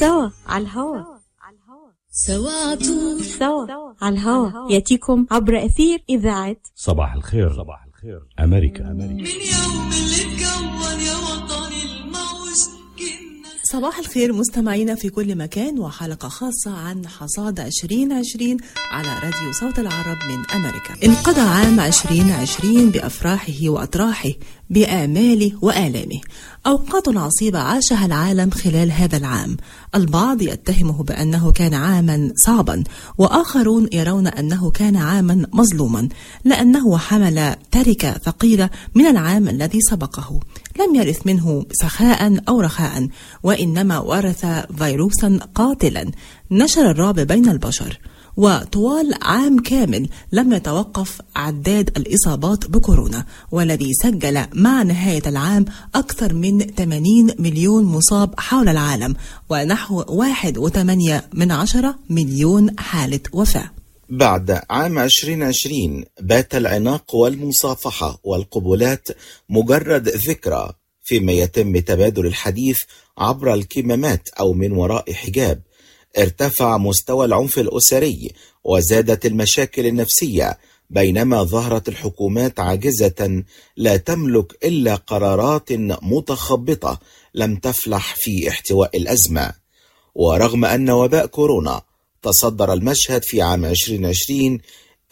سوا على الهوا. سوا عطول سوا على الهوا. يأتيكم عبر أثير إذاعة صباح الخير. صباح الخير. أمريكا. أمريكا. من يوم اللي صباح الخير مستمعينا في كل مكان وحلقة خاصة عن حصاد 2020 على راديو صوت العرب من أمريكا. انقضى عام 2020 بأفراحه وأطراحه بآماله وآلامه. أوقات عصيبة عاشها العالم خلال هذا العام. البعض يتهمه بأنه كان عاما صعبا وآخرون يرون أنه كان عاما مظلوما لأنه حمل تركة ثقيلة من العام الذي سبقه. لم يرث منه سخاء أو رخاء وإنما ورث فيروسا قاتلا. نشر الرعب بين البشر. وطوال عام كامل لم يتوقف عداد الإصابات بكورونا والذي سجل مع نهاية العام أكثر من 80 مليون مصاب حول العالم ونحو 1.8 من عشرة مليون حالة وفاة. بعد عام 2020 بات العناق والمصافحة والقبلات مجرد ذكرى فيما يتم تبادل الحديث عبر الكمامات أو من وراء حجاب. ارتفع مستوى العنف الأسري وزادت المشاكل النفسية بينما ظهرت الحكومات عاجزة لا تملك إلا قرارات متخبطة لم تفلح في احتواء الأزمة. ورغم أن وباء كورونا تصدر المشهد في عام 2020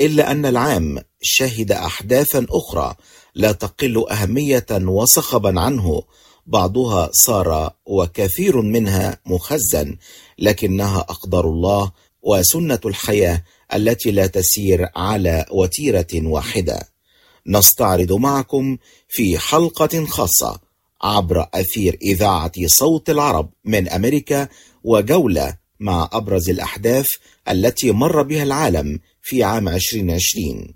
إلا أن العام شهد أحداثا أخرى لا تقل أهمية وصخبا عنه. بعضها صار وكثير منها مخزن لكنها أقدار الله وسنة الحياة التي لا تسير على وتيرة واحدة. نستعرض معكم في حلقة خاصة عبر أثير إذاعة صوت العرب من أمريكا وجولة مع أبرز الأحداث التي مر بها العالم في عام 2020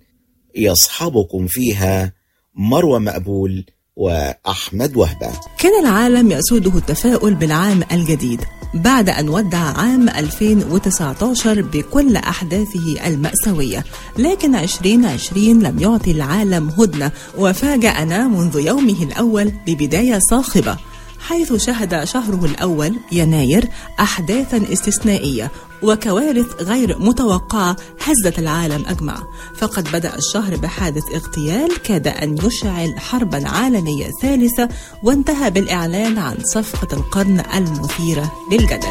يصحبكم فيها مروى مقبول وأحمد وهبة. كان العالم يسوده التفاؤل بالعام الجديد بعد أن ودع عام 2019 بكل أحداثه المأساوية لكن 2020 لم يعطي العالم هدنة وفاجأنا منذ يومه الأول ببداية صاخبة. حيث شهد شهره الأول يناير أحداثا استثنائية وكوارث غير متوقعة هزت العالم أجمع. فقد بدأ الشهر بحادث اغتيال كاد أن يشعل حربا عالمية ثالثة وانتهى بالإعلان عن صفقة القرن المثيرة للجدل.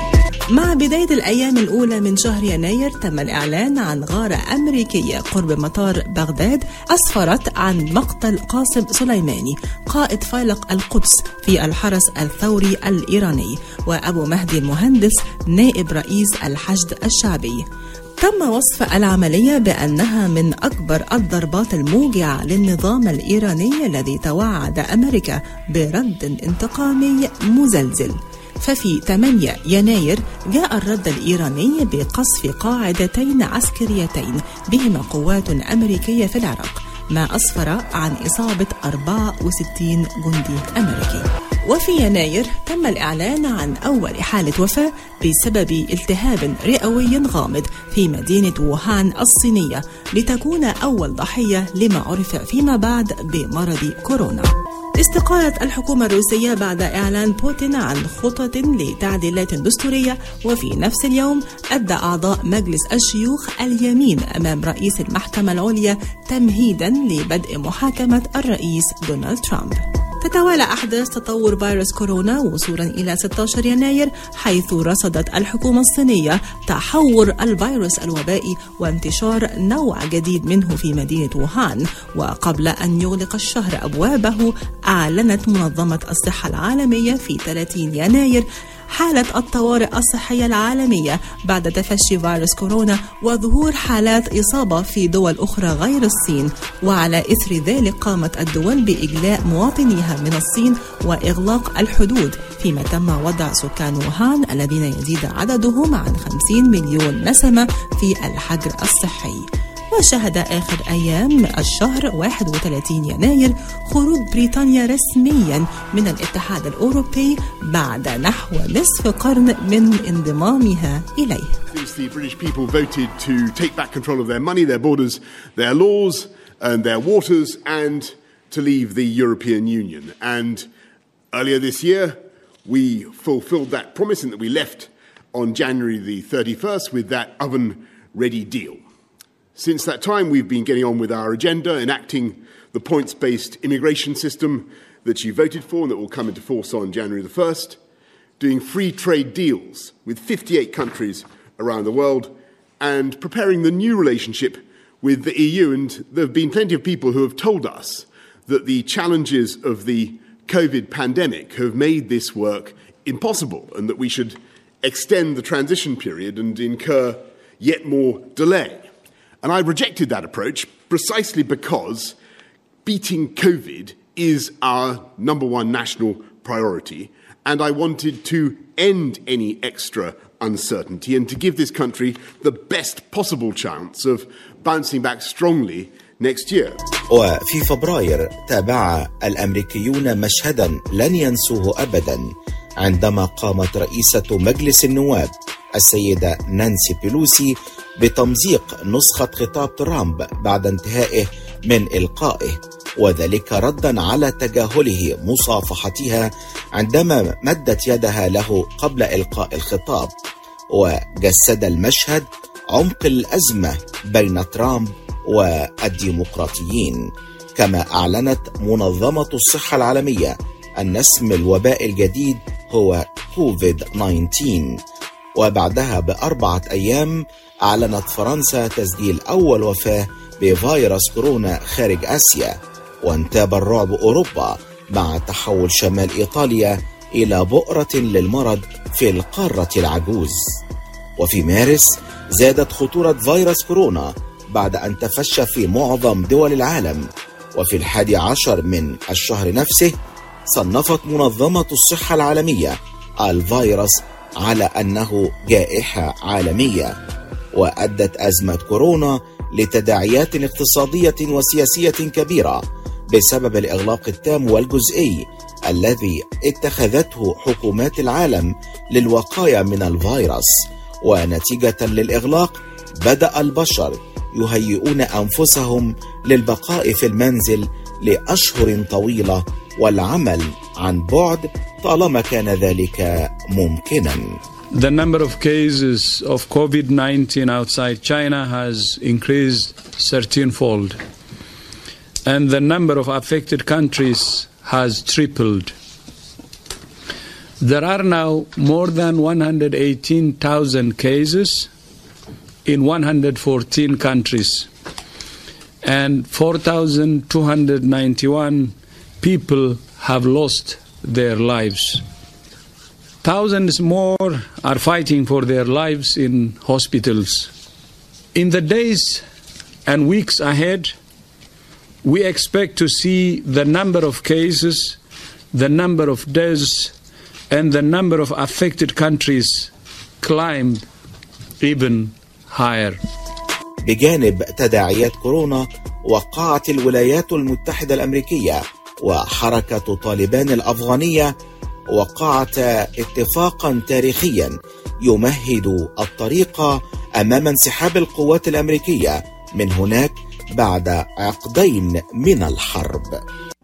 مع بداية الأيام الأولى من شهر يناير تم الإعلان عن غارة أمريكية قرب مطار بغداد أسفرت عن مقتل قاسم سليماني قائد فيلق القدس في الحرس الثوري الإيراني وأبو مهدي المهندس نائب رئيس الحشد الشعبي. تم وصف العملية بأنها من أكبر الضربات الموجعة للنظام الإيراني الذي توعد أمريكا برد انتقامي مزلزل. ففي 8 يناير جاء الرد الإيراني بقصف قاعدتين عسكريتين بهما قوات أمريكية في العراق ما أسفر عن إصابة 64 جندي أمريكي. وفي يناير تم الإعلان عن أول حالة وفاة بسبب التهاب رئوي غامض في مدينة ووهان الصينية لتكون أول ضحية لما عرف فيما بعد بمرض كورونا. استقالت الحكومة الروسية بعد إعلان بوتين عن خطط لتعديلات دستورية. وفي نفس اليوم أدى أعضاء مجلس الشيوخ اليمين أمام رئيس المحكمة العليا تمهيدا لبدء محاكمة الرئيس دونالد ترامب. تتوالى أحداث تطور فيروس كورونا وصولا إلى 16 يناير حيث رصدت الحكومة الصينية تحور الفيروس الوبائي وانتشار نوع جديد منه في مدينة ووهان. وقبل أن يغلق الشهر أبوابه أعلنت منظمة الصحة العالمية في 30 يناير حالة الطوارئ الصحية العالمية بعد تفشي فيروس كورونا وظهور حالات إصابة في دول أخرى غير الصين. وعلى إثر ذلك قامت الدول بإجلاء مواطنيها من الصين وإغلاق الحدود فيما تم وضع سكان ووهان الذين يزيد عددهم عن 50 مليون نسمة في الحجر الصحي. وشهد آخر أيام الشهر 31 يناير خروج بريطانيا رسميا من الاتحاد الأوروبي بعد نحو نصف قرن من انضمامها إليه The British people voted to take back control of their money, their borders, their laws, and their waters, and to leave the European Union. And earlier this year, we fulfilled that promise in that we left on January the 31st with that oven ready deal. Since that time, we've been getting on with our agenda, enacting the points based immigration system that you voted for and that will come into force on January the 1st, doing free trade deals with 58 countries around the world, and preparing the new relationship with the EU. And there have been plenty of people who have told us that the challenges of the COVID pandemic have made this work impossible and that we should extend the transition period and incur yet more delay. And I rejected that approach precisely because beating COVID is our number one national priority. And I wanted to end any extra uncertainty and to give this country the best possible chance of bouncing back strongly next year. وفي فبراير تابع الامريكيون مشهدا لن ينسوه ابدا عندما قامت رئيسة مجلس النواب السيدة نانسي بيلوسي بتمزيق نسخة خطاب ترامب بعد انتهائه من إلقائه وذلك ردا على تجاهله مصافحتها عندما مدت يدها له قبل إلقاء الخطاب وجسد المشهد عمق الأزمة بين ترامب والديمقراطيين. كما أعلنت منظمة الصحة العالمية أن اسم الوباء الجديد هو كوفيد 19 وبعدها بأربعة أيام أعلنت فرنسا تسجيل أول وفاة بفيروس كورونا خارج آسيا وانتاب الرعب أوروبا مع تحول شمال إيطاليا إلى بؤرة للمرض في القارة العجوز. وفي مارس زادت خطورة فيروس كورونا بعد أن تفشى في معظم دول العالم. وفي الحادي عشر من الشهر نفسه صنفت منظمة الصحة العالمية الفيروس على أنه جائحة عالمية وأدت أزمة كورونا لتداعيات اقتصادية وسياسية كبيرة بسبب الإغلاق التام والجزئي الذي اتخذته حكومات العالم للوقاية من الفيروس. ونتيجة للإغلاق بدأ البشر يهيئون أنفسهم للبقاء في المنزل لأشهر طويلة والعمل عن بعد طالما كان ذلك ممكنا The number of cases of COVID 19 outside China has increased 13 fold, and the number of affected countries has tripled. There are now more than 118,000 cases in 114 countries, and 4,291 people have lost their lives. Thousands more are fighting for their lives in hospitals. In the days and weeks ahead, we expect to see the number of cases, the number of deaths, and the number of affected countries climb even higher. بجانب تداعيات كورونا وقعت الولايات المتحده الامريكيه وحركة طالبان الأفغانية وقعتا اتفاقا تاريخيا يمهد الطريق أمام انسحاب القوات الأمريكية من هناك بعد عقدين من الحرب.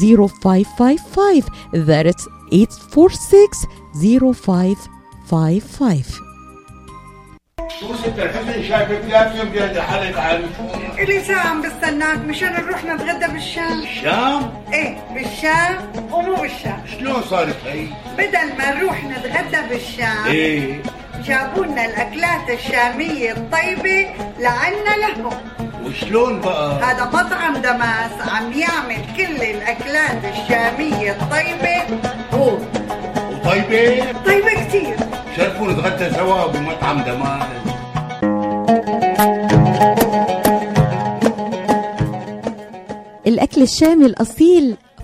0555 that's 846 0555 ست الحسن شايفك يوم جاي حالك عالي إلي ساعة عم بستناك. مشان نروح نتغدى بالشام. الشام إيه بالشام. ومو بالشام. شلون صارت هي؟ بدل ما نروح نتغدى بالشام إيه. جابوا لنا الأكلات الشامية الطيبة لعنا لهم. وشلون بقى؟ هذا مطعم دماس عم يعمل كل الأكلات الشامية الطيبة هو وطيبة؟ طيبة كتير شرفوا نتغدى سوا بمطعم دمار الأكل الشامي الأصيل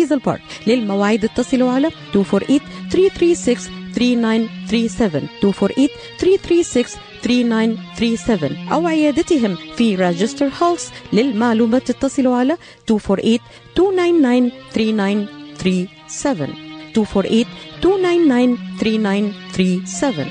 هيزل بارك للمواعيد اتصلوا على 248 336 3937 248 336 3937 أو عيادتهم في Rochester Hills للمعلومات اتصلوا على 248 299 3937 248 299 3937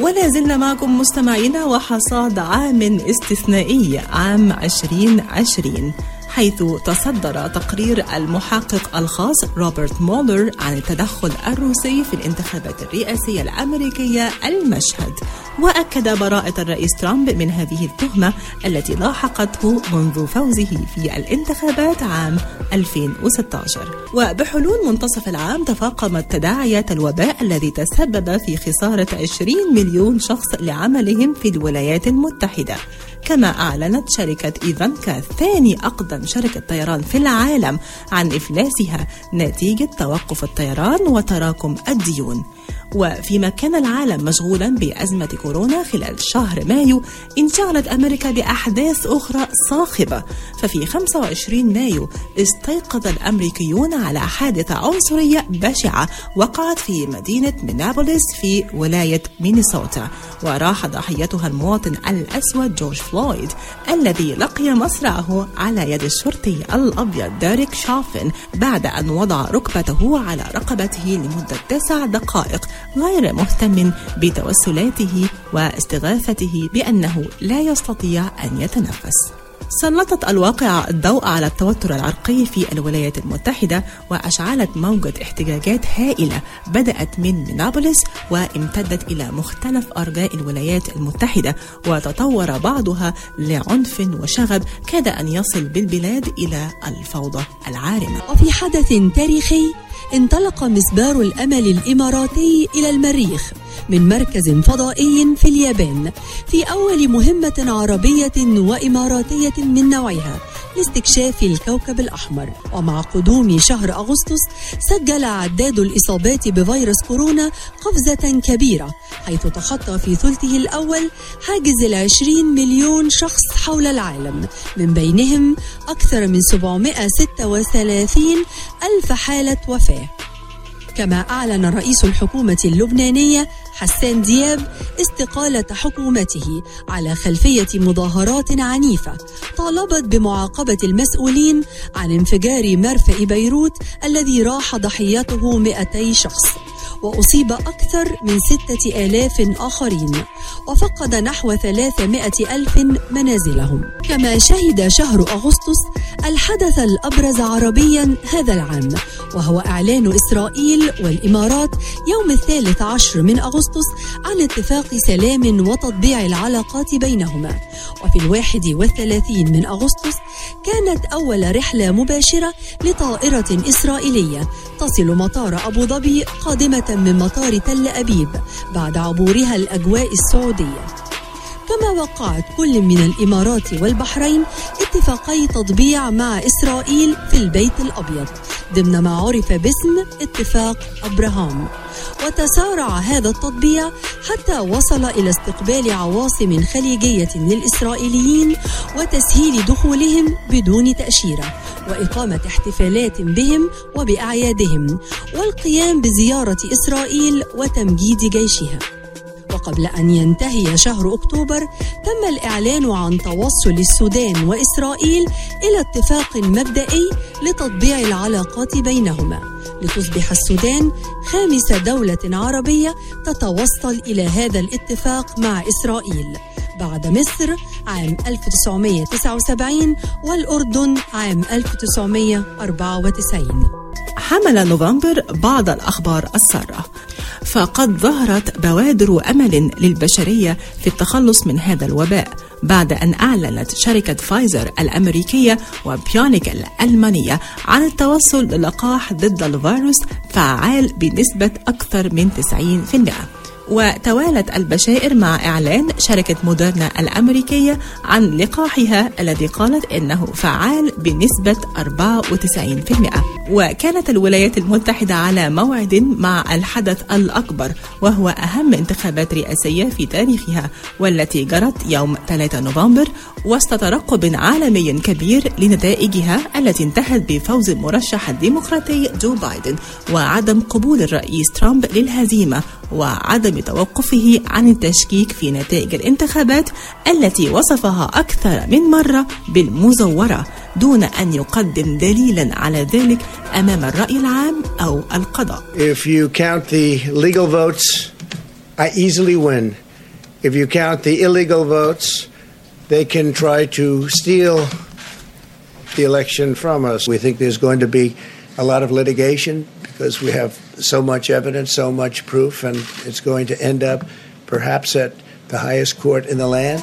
ولا زلنا معكم مستمعينا وحصاد عام استثنائي عام 2020 حيث تصدر تقرير المحقق الخاص روبرت مولر عن التدخل الروسي في الانتخابات الرئاسية الأمريكية المشهد. وأكد براءة الرئيس ترامب من هذه التهمة التي لاحقته منذ فوزه في الانتخابات عام 2016 وبحلول منتصف العام تفاقمت تداعيات الوباء الذي تسبب في خسارة 20 مليون شخص لعملهم في الولايات المتحدة. كما أعلنت شركة أفيانكا ثاني أقدم شركة طيران في العالم عن إفلاسها نتيجة توقف الطيران وتراكم الديون. وفيما كان العالم مشغولا بأزمة كورونا خلال شهر مايو انشغلت أمريكا بأحداث أخرى صاخبة. ففي 25 مايو استيقظ الأمريكيون على حادثة عنصرية بشعة وقعت في مدينة مينابوليس في ولاية مينيسوتا. وراح ضحيتها المواطن الأسود جورج فلويد الذي لقي مصرعه على يد الشرطي الأبيض ديريك شافن بعد أن وضع ركبته على رقبته لمدة تسع دقائق. غير مهتم بتوسلاته واستغاثته بأنه لا يستطيع أن يتنفس. سلطت الواقعة الضوء على التوتر العرقي في الولايات المتحدة وأشعلت موجة احتجاجات هائلة بدأت من مينابوليس وامتدت إلى مختلف أرجاء الولايات المتحدة وتطور بعضها لعنف وشغب كاد أن يصل بالبلاد إلى الفوضى العارمة. وفي حدث تاريخي انطلق مسبار الأمل الإماراتي إلى المريخ من مركز فضائي في اليابان في أول مهمة عربية وإماراتية من نوعها لاستكشاف الكوكب الأحمر. ومع قدوم شهر أغسطس سجل عداد الإصابات بفيروس كورونا قفزة كبيرة حيث تخطى في ثلثه الأول حاجز العشرين مليون شخص حول العالم. من بينهم أكثر من 736 ألف حالة وفاة. كما أعلن رئيس الحكومة اللبنانية حسان دياب استقالة حكومته على خلفية مظاهرات عنيفة طالبت بمعاقبة المسؤولين عن انفجار مرفأ بيروت الذي راح ضحيته 200 شخص. وأصيب أكثر من ستة آلاف آخرين وفقد نحو ثلاثمائة ألف منازلهم. كما شهد شهر أغسطس الحدث الأبرز عربيا هذا العام وهو إعلان إسرائيل والإمارات يوم الثالث عشر من أغسطس عن اتفاق سلام وتطبيع العلاقات بينهما. وفي الواحد والثلاثين من أغسطس كانت أول رحلة مباشرة لطائرة إسرائيلية تصل مطار أبو ظبي قادمة من مطار تل أبيب بعد عبورها الأجواء السعودية. كما وقعت كل من الإمارات والبحرين اتفاقي تطبيع مع إسرائيل في البيت الأبيض ضمن ما عرف باسم اتفاق أبراهام. وتسارع هذا التطبيع حتى وصل إلى استقبال عواصم خليجية للإسرائيليين وتسهيل دخولهم بدون تأشيرة وإقامة احتفالات بهم وبأعيادهم والقيام بزيارة إسرائيل وتمجيد جيشها. وقبل أن ينتهي شهر أكتوبر تم الإعلان عن توصل السودان وإسرائيل إلى اتفاق مبدئي لتطبيع العلاقات بينهما. لتصبح السودان خامس دولة عربية تتوصل إلى هذا الاتفاق مع إسرائيل. بعد مصر عام 1979 والأردن عام 1994 حمل نوفمبر بعض الأخبار السارة. فقد ظهرت بوادر أمل للبشرية في التخلص من هذا الوباء بعد أن أعلنت شركة فايزر الأمريكية وبيونيك الألمانية عن التوصل للقاح ضد الفيروس فعال بنسبة أكثر من 90%. وتوالت البشائر مع إعلان شركة موديرنا الأمريكية عن لقاحها الذي قالت إنه فعال بنسبة 94% وكانت الولايات المتحدة على موعد مع الحدث الأكبر وهو أهم انتخابات رئاسية في تاريخها والتي جرت يوم 3 نوفمبر وسط ترقب عالمي كبير لنتائجها التي انتهت بفوز المرشح الديمقراطي جو بايدن وعدم قبول الرئيس ترامب للهزيمة. وعدم توقفه عن التشكيك في نتائج الانتخابات التي وصفها أكثر من مرة بالمزورة دون أن يقدم دليلا على ذلك أمام الرأي العام أو القضاء. If you count the legal votes, I easily win. If you count the illegal votes, they can try to steal the election from us. We think there's going to be a lot of litigation because we have so much evidence, so much proof, and it's going to end up perhaps at the highest court in the land.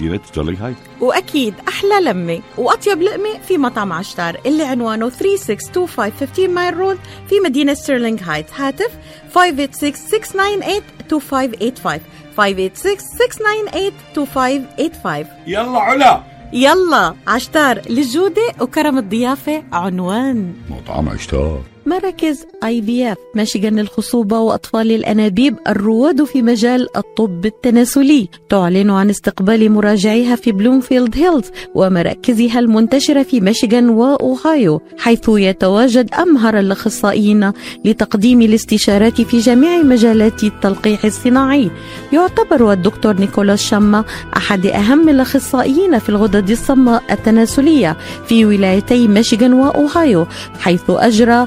مدينة ستيرلينغ هايت وأكيد أحلى لمة وأطيب لقمة في مطعم عشتار اللي عنوانه 3625 15 Mile Road في مدينة ستيرلينغ هايت هاتف 586-698-2585 586-698-2585 يلا علا. يلا عشتار للجودة وكرم الضيافة عنوان. مطعم عشتار. مراكز IVF ميشيغان للخصوبة وأطفال الأنابيب الرواد في مجال الطب التناسلي. تعلن عن استقبال مراجعيها في بلومفيلد هيلز ومراكزها المنتشرة في ميشيغان وأوهايو حيث يتواجد أمهر الأخصائيين لتقديم الاستشارات في جميع مجالات التلقيح الصناعي. يعتبر الدكتور نيكولاس شما أحد أهم الأخصائيين في الغدد الصماء التناسلية في ولايتي ميشيغان وأوهايو حيث أجرى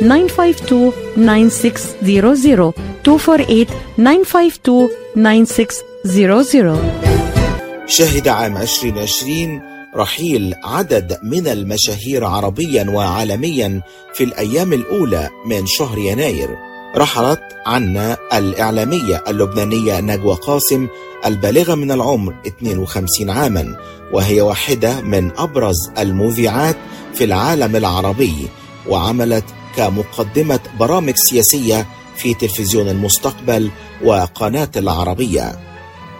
952 9600 248 952 9600 شهد عام 2020 رحيل عدد من المشاهير عربيا وعالميا في الأيام الأولى من شهر يناير. رحلت عنا الإعلامية اللبنانية نجوى قاسم البالغة من العمر 52 عاما وهي واحدة من أبرز المذيعات في العالم العربي وعملت كمقدمة برامج سياسية في تلفزيون المستقبل وقناة العربية.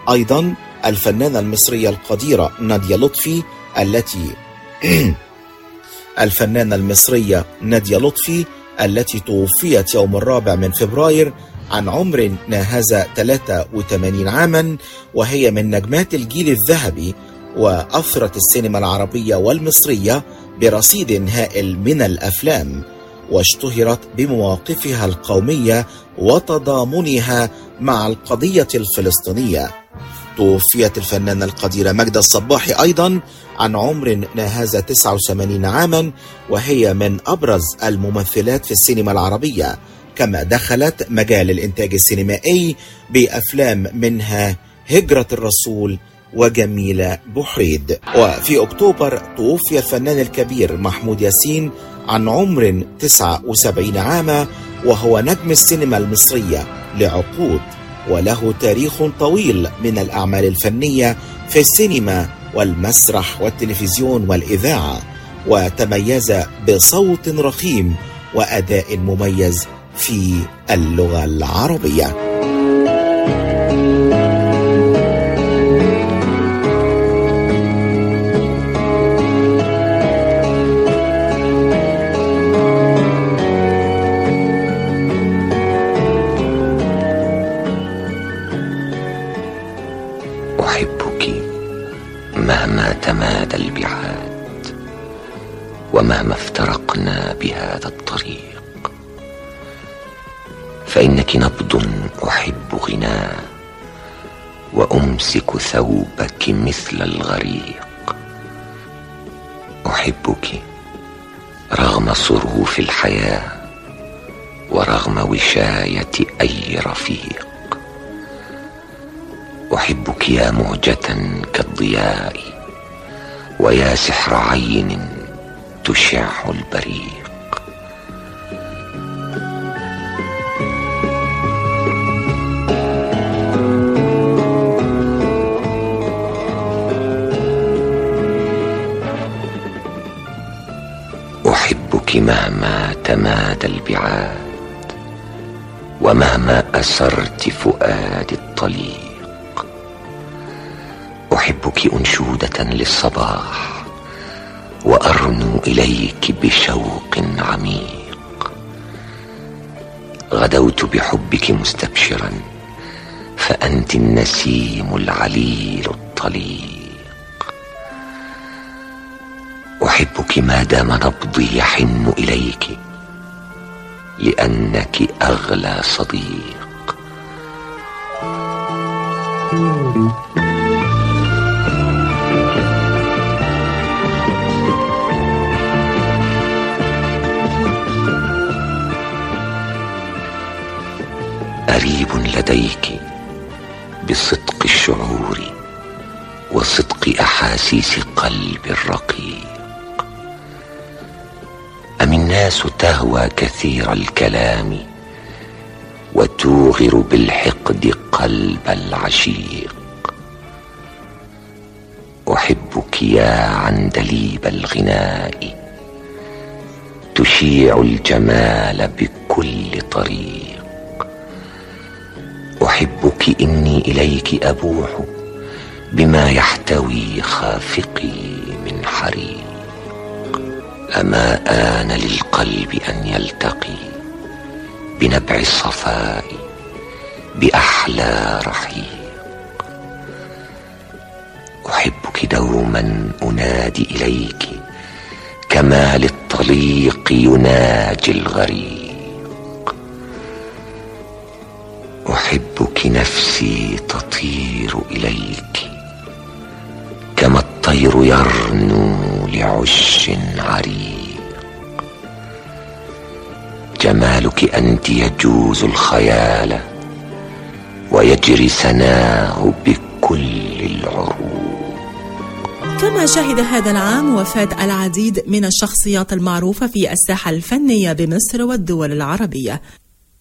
أيضا الفنانة المصرية القديرة نادية لطفي التي الفنانة المصرية نادية لطفي التي توفيت يوم الرابع من فبراير عن عمر ناهز 83 عاما وهي من نجمات الجيل الذهبي وأثرت السينما العربية والمصرية برصيد هائل من الأفلام. واشتهرت بمواقفها القومية وتضامنها مع القضية الفلسطينية. توفيت الفنانة القديرة ماجدة الصباحي أيضا عن عمر ناهز 89 عاما وهي من أبرز الممثلات في السينما العربية كما دخلت مجال الإنتاج السينمائي بأفلام منها هجرة الرسول وجميلة بحريد وفي أكتوبر توفي الفنان الكبير محمود ياسين عن عمر 79 عاما وهو نجم السينما المصرية لعقود وله تاريخ طويل من الأعمال الفنية في السينما والمسرح والتلفزيون والإذاعة. وتميز بصوت رخيم وأداء مميز في اللغة العربية. ثوبك مثل الغريق. أحبك رغم صروف الحياة ورغم وشاية أي رفيق. أحبك يا مهجة كالضياء ويا سحر عين تشع البريق. مهما تمادى البعاد. ومهما أسرت فؤادي الطليق. أحبك أنشودة للصباح وأرنو إليك بشوق عميق. غدوت بحبك مستبشرا فأنت النسيم العليل الطليق. أحبك ما دام نبضي يحن إليك لأنك أغلى صديق. قريب لديك بصدق الشعور وصدق أحاسيس قلبي الرقيق. الناس تهوى كثير الكلام وتوغر بالحقد قلب العشيق. أحبك يا عندليب الغناء تشيع الجمال بكل طريق. أحبك إني إليك أبوح بما يحتوي خافقي من حريق. أما آن للقلب أن يلتقي بنبع الصفاء بأحلى رحيق. أحبك دوما أنادي إليك كما للطليق يناجي الغريق. أحبك نفسي تطير إليك كما الطير يرنو لعش عريق. جمالك أنت يجوز الخيال ويجري سناه بكل العروق. كما شهد هذا العام وفاة العديد من الشخصيات المعروفة في الساحة الفنية بمصر والدول العربية.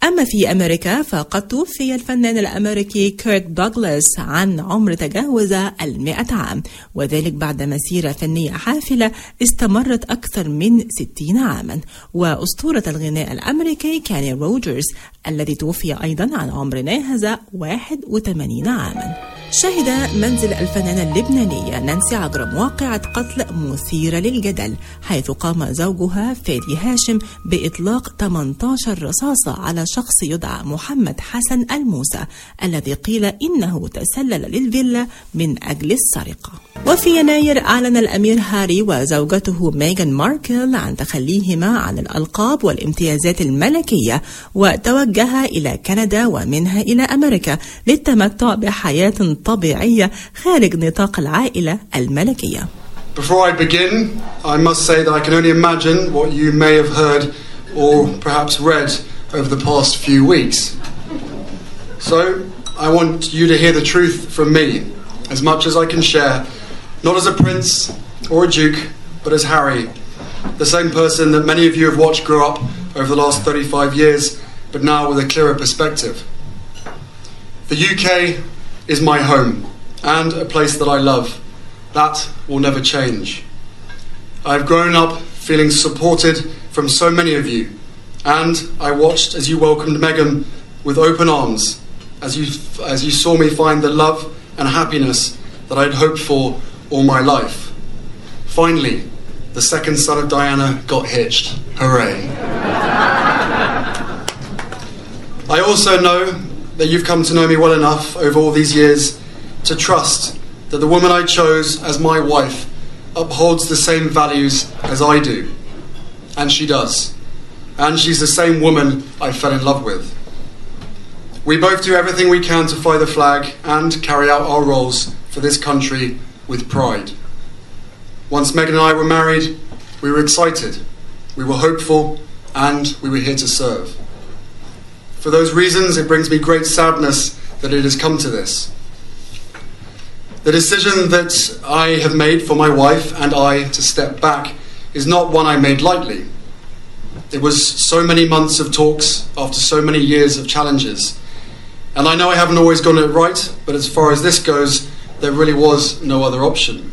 أما في أمريكا فقد توفي الفنان الأمريكي كيرك دوغلاس عن عمر تجاوز المئة عام وذلك بعد مسيرة فنية حافلة استمرت أكثر من ستين عاما. وأسطورة الغناء الأمريكي كاني روجرز الذي توفي أيضا عن عمر ناهز 81 عاما. شهد منزل الفنانة اللبنانية نانسي عجرم واقعة قتل مثيرة للجدل حيث قام زوجها فادي هاشم بإطلاق 18 رصاصة على شخص يدعى محمد حسن الموسى الذي قيل إنه تسلل للفيلا من أجل السرقة. وفي يناير أعلن الأمير هاري وزوجته ميغان ماركل عن تخليهما عن الألقاب والامتيازات الملكية وتوجها إلى كندا ومنها إلى أمريكا للتمتع بحياة طبيعية خارج نطاق العائلة الملكية Before I begin, I must say that I can only imagine what you may have heard or perhaps read over the past few weeks. So, I want you to hear the truth from me, as much as I can share, not as a prince or a duke, but as Harry, the same person that many of you have watched grow up over the last 35 years, but now with a clearer perspective. The UK is my home and a place that I love. That will never change. I've grown up feeling supported from so many of you, and I watched as you welcomed Megan with open arms, as you, as you saw me find the love and happiness that I'd hoped for all my life. Finally, the second son of Diana got hitched. Hooray. I also know that you've come to know me well enough over all these years to trust that the woman I chose as my wife upholds the same values as I do. And she does. And she's the same woman I fell in love with. We both do everything we can to fly the flag and carry out our roles for this country with pride. Once Megan and I were married, we were excited, we were hopeful, and we were here to serve. For those reasons, it brings me great sadness that it has come to this. The decision that I have made for my wife and I to step back is not one I made lightly. It was so many months of talks after so many years of challenges. And I know I haven't always gotten it right, but as far as this goes, there really was no other option.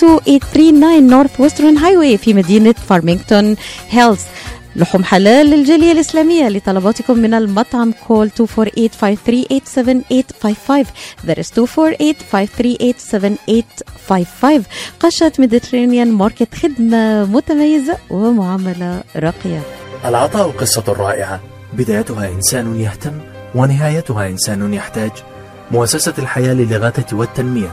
32839 Northwestern Highway في مدينة فارمينغتون هيلز لحوم حلال للجالية الإسلامية لطلباتكم من المطعم call 248-538-7855 that is 248-538-7855 قشات Mediterranean Market خدمة متميزة ومعاملة راقية العطاء قصة رائعة بدايتها إنسان يهتم ونهايتها إنسان يحتاج مؤسسة الحياة للإغاثة والتنمية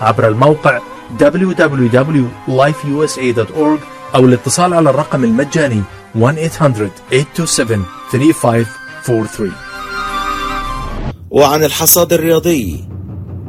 عبر الموقع www.lifeusa.org أو الاتصال على الرقم المجاني 1-800-827-3543 وعن الحصاد الرياضي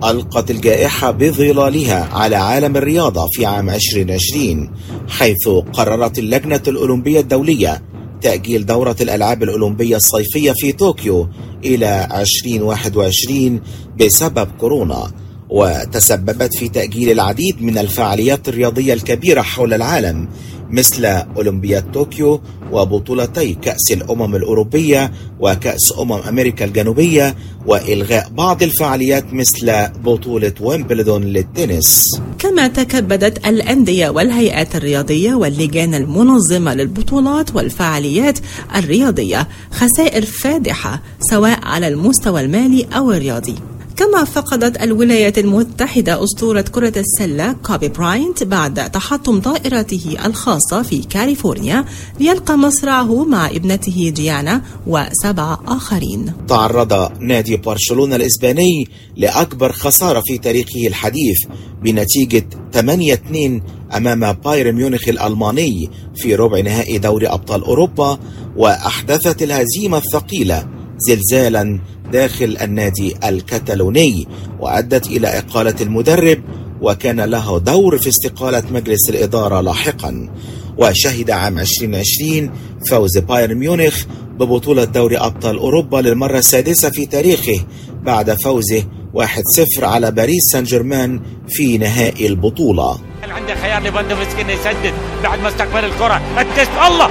ألقت الجائحة بظلالها على عالم الرياضة في عام 2020 حيث قررت اللجنة الأولمبية الدولية تأجيل دورة الألعاب الأولمبية الصيفية في طوكيو إلى 2021 بسبب كورونا. وتسببت في تأجيل العديد من الفعاليات الرياضية الكبيرة حول العالم مثل أولمبياد طوكيو وبطولتي كأس الأمم الأوروبية وكأس أمم أمريكا الجنوبية وإلغاء بعض الفعاليات مثل بطولة ويمبلدون للتنس. كما تكبدت الأندية والهيئات الرياضية واللجان المنظمة للبطولات والفعاليات الرياضية خسائر فادحة سواء على المستوى المالي أو الرياضي. كما فقدت الولايات المتحدة أسطورة كرة السلة كوبي براينت بعد تحطم طائرته الخاصة في كاليفورنيا ليلقى مصرعه مع ابنته جيانا وسبعة آخرين. تعرض نادي برشلونة الإسباني لأكبر خسارة في تاريخه الحديث بنتيجة 8-2 أمام بايرن ميونخ الألماني في ربع نهائي دوري أبطال أوروبا وأحدثت الهزيمة الثقيلة زلزالا داخل النادي الكتالوني وأدت إلى إقالة المدرب وكان له دور في استقالة مجلس الإدارة لاحقا. وشهد عام 2020 فوز بايرن ميونخ ببطولة دوري أبطال أوروبا للمرة السادسة في تاريخه بعد فوزه 1-0 على باريس سان جيرمان في نهائي البطولة. عنده خيار ليفاندوفسكي إنه يسدد بعد ما استقبل الكرة؟ التست الله!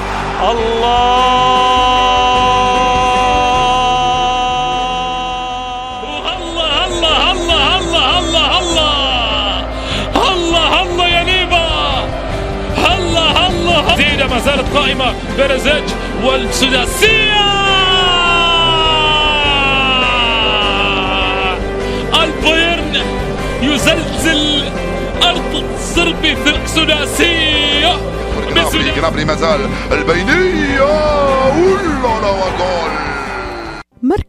الله! زالت قائمة بيرزيتش والسداسية البايرن يزلزل أرض صربي سداسية جنابري جنابري ما زال البينية ولا لا وجول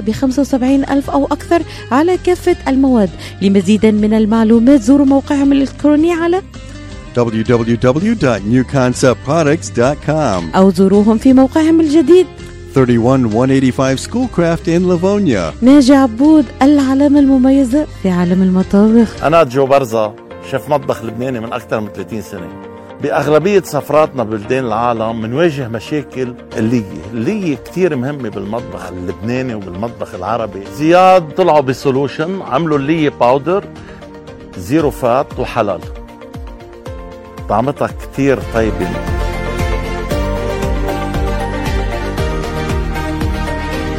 ب 75 ألف أو أكثر على كافة المواد. لمزيد من المعلومات زوروا موقعهم الإلكتروني على www.newconceptproducts.com أو زوروهم في موقعهم الجديد. 31185 Schoolcraft in Livonia. ناجي عبود العلامة المميزة في عالم المطابخ. أنا جو برزة شيف مطبخ لبناني من أكثر من 30 سنة. بأغلبية سفراتنا ببلدان العالم بنواجه مشاكل اللية. اللية كتير مهمة بالمطبخ اللبناني وبالمطبخ العربي. زياد طلعوا ب solution عملوا اللية powder zero fat وحلال. طعمتها كتير طيبة.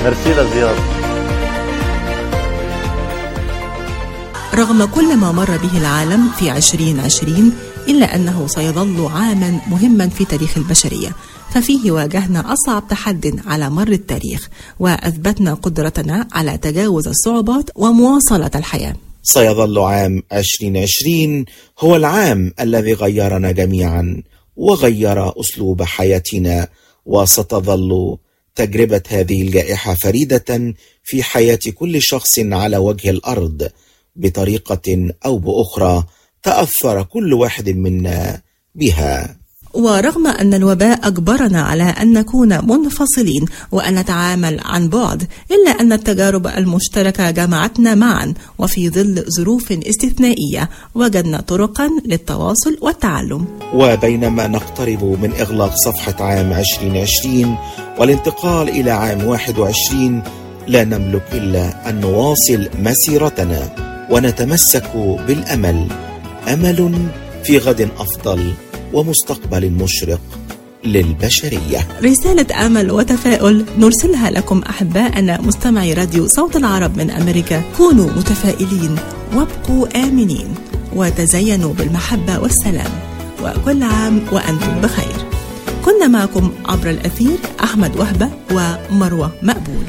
ميرسي لزياد. رغم كل ما مر به العالم في 2020 إلا أنه سيظل عاما مهما في تاريخ البشرية. ففيه واجهنا أصعب تحد على مر التاريخ وأثبتنا قدرتنا على تجاوز الصعوبات ومواصلة الحياة. سيظل عام 2020 هو العام الذي غيرنا جميعا وغير أسلوب حياتنا وستظل تجربة هذه الجائحة فريدة في حياة كل شخص على وجه الأرض بطريقة أو بأخرى تأثر كل واحد منا بها. ورغم أن الوباء أجبرنا على أن نكون منفصلين وأن نتعامل عن بعد إلا أن التجارب المشتركة جمعتنا معا وفي ظل ظروف استثنائية وجدنا طرقا للتواصل والتعلم. وبينما نقترب من إغلاق صفحة عام 2020 والانتقال إلى عام 21 لا نملك إلا أن نواصل مسيرتنا ونتمسك بالأمل. أمل في غد أفضل ومستقبل مشرق للبشرية. رسالة أمل وتفاؤل نرسلها لكم أحباءنا مستمعي راديو صوت العرب من أمريكا. كونوا متفائلين وابقوا آمنين وتزينوا بالمحبة والسلام. وكل عام وأنتم بخير. كنا معكم عبر الأثير أحمد وهبة ومروة مقبول.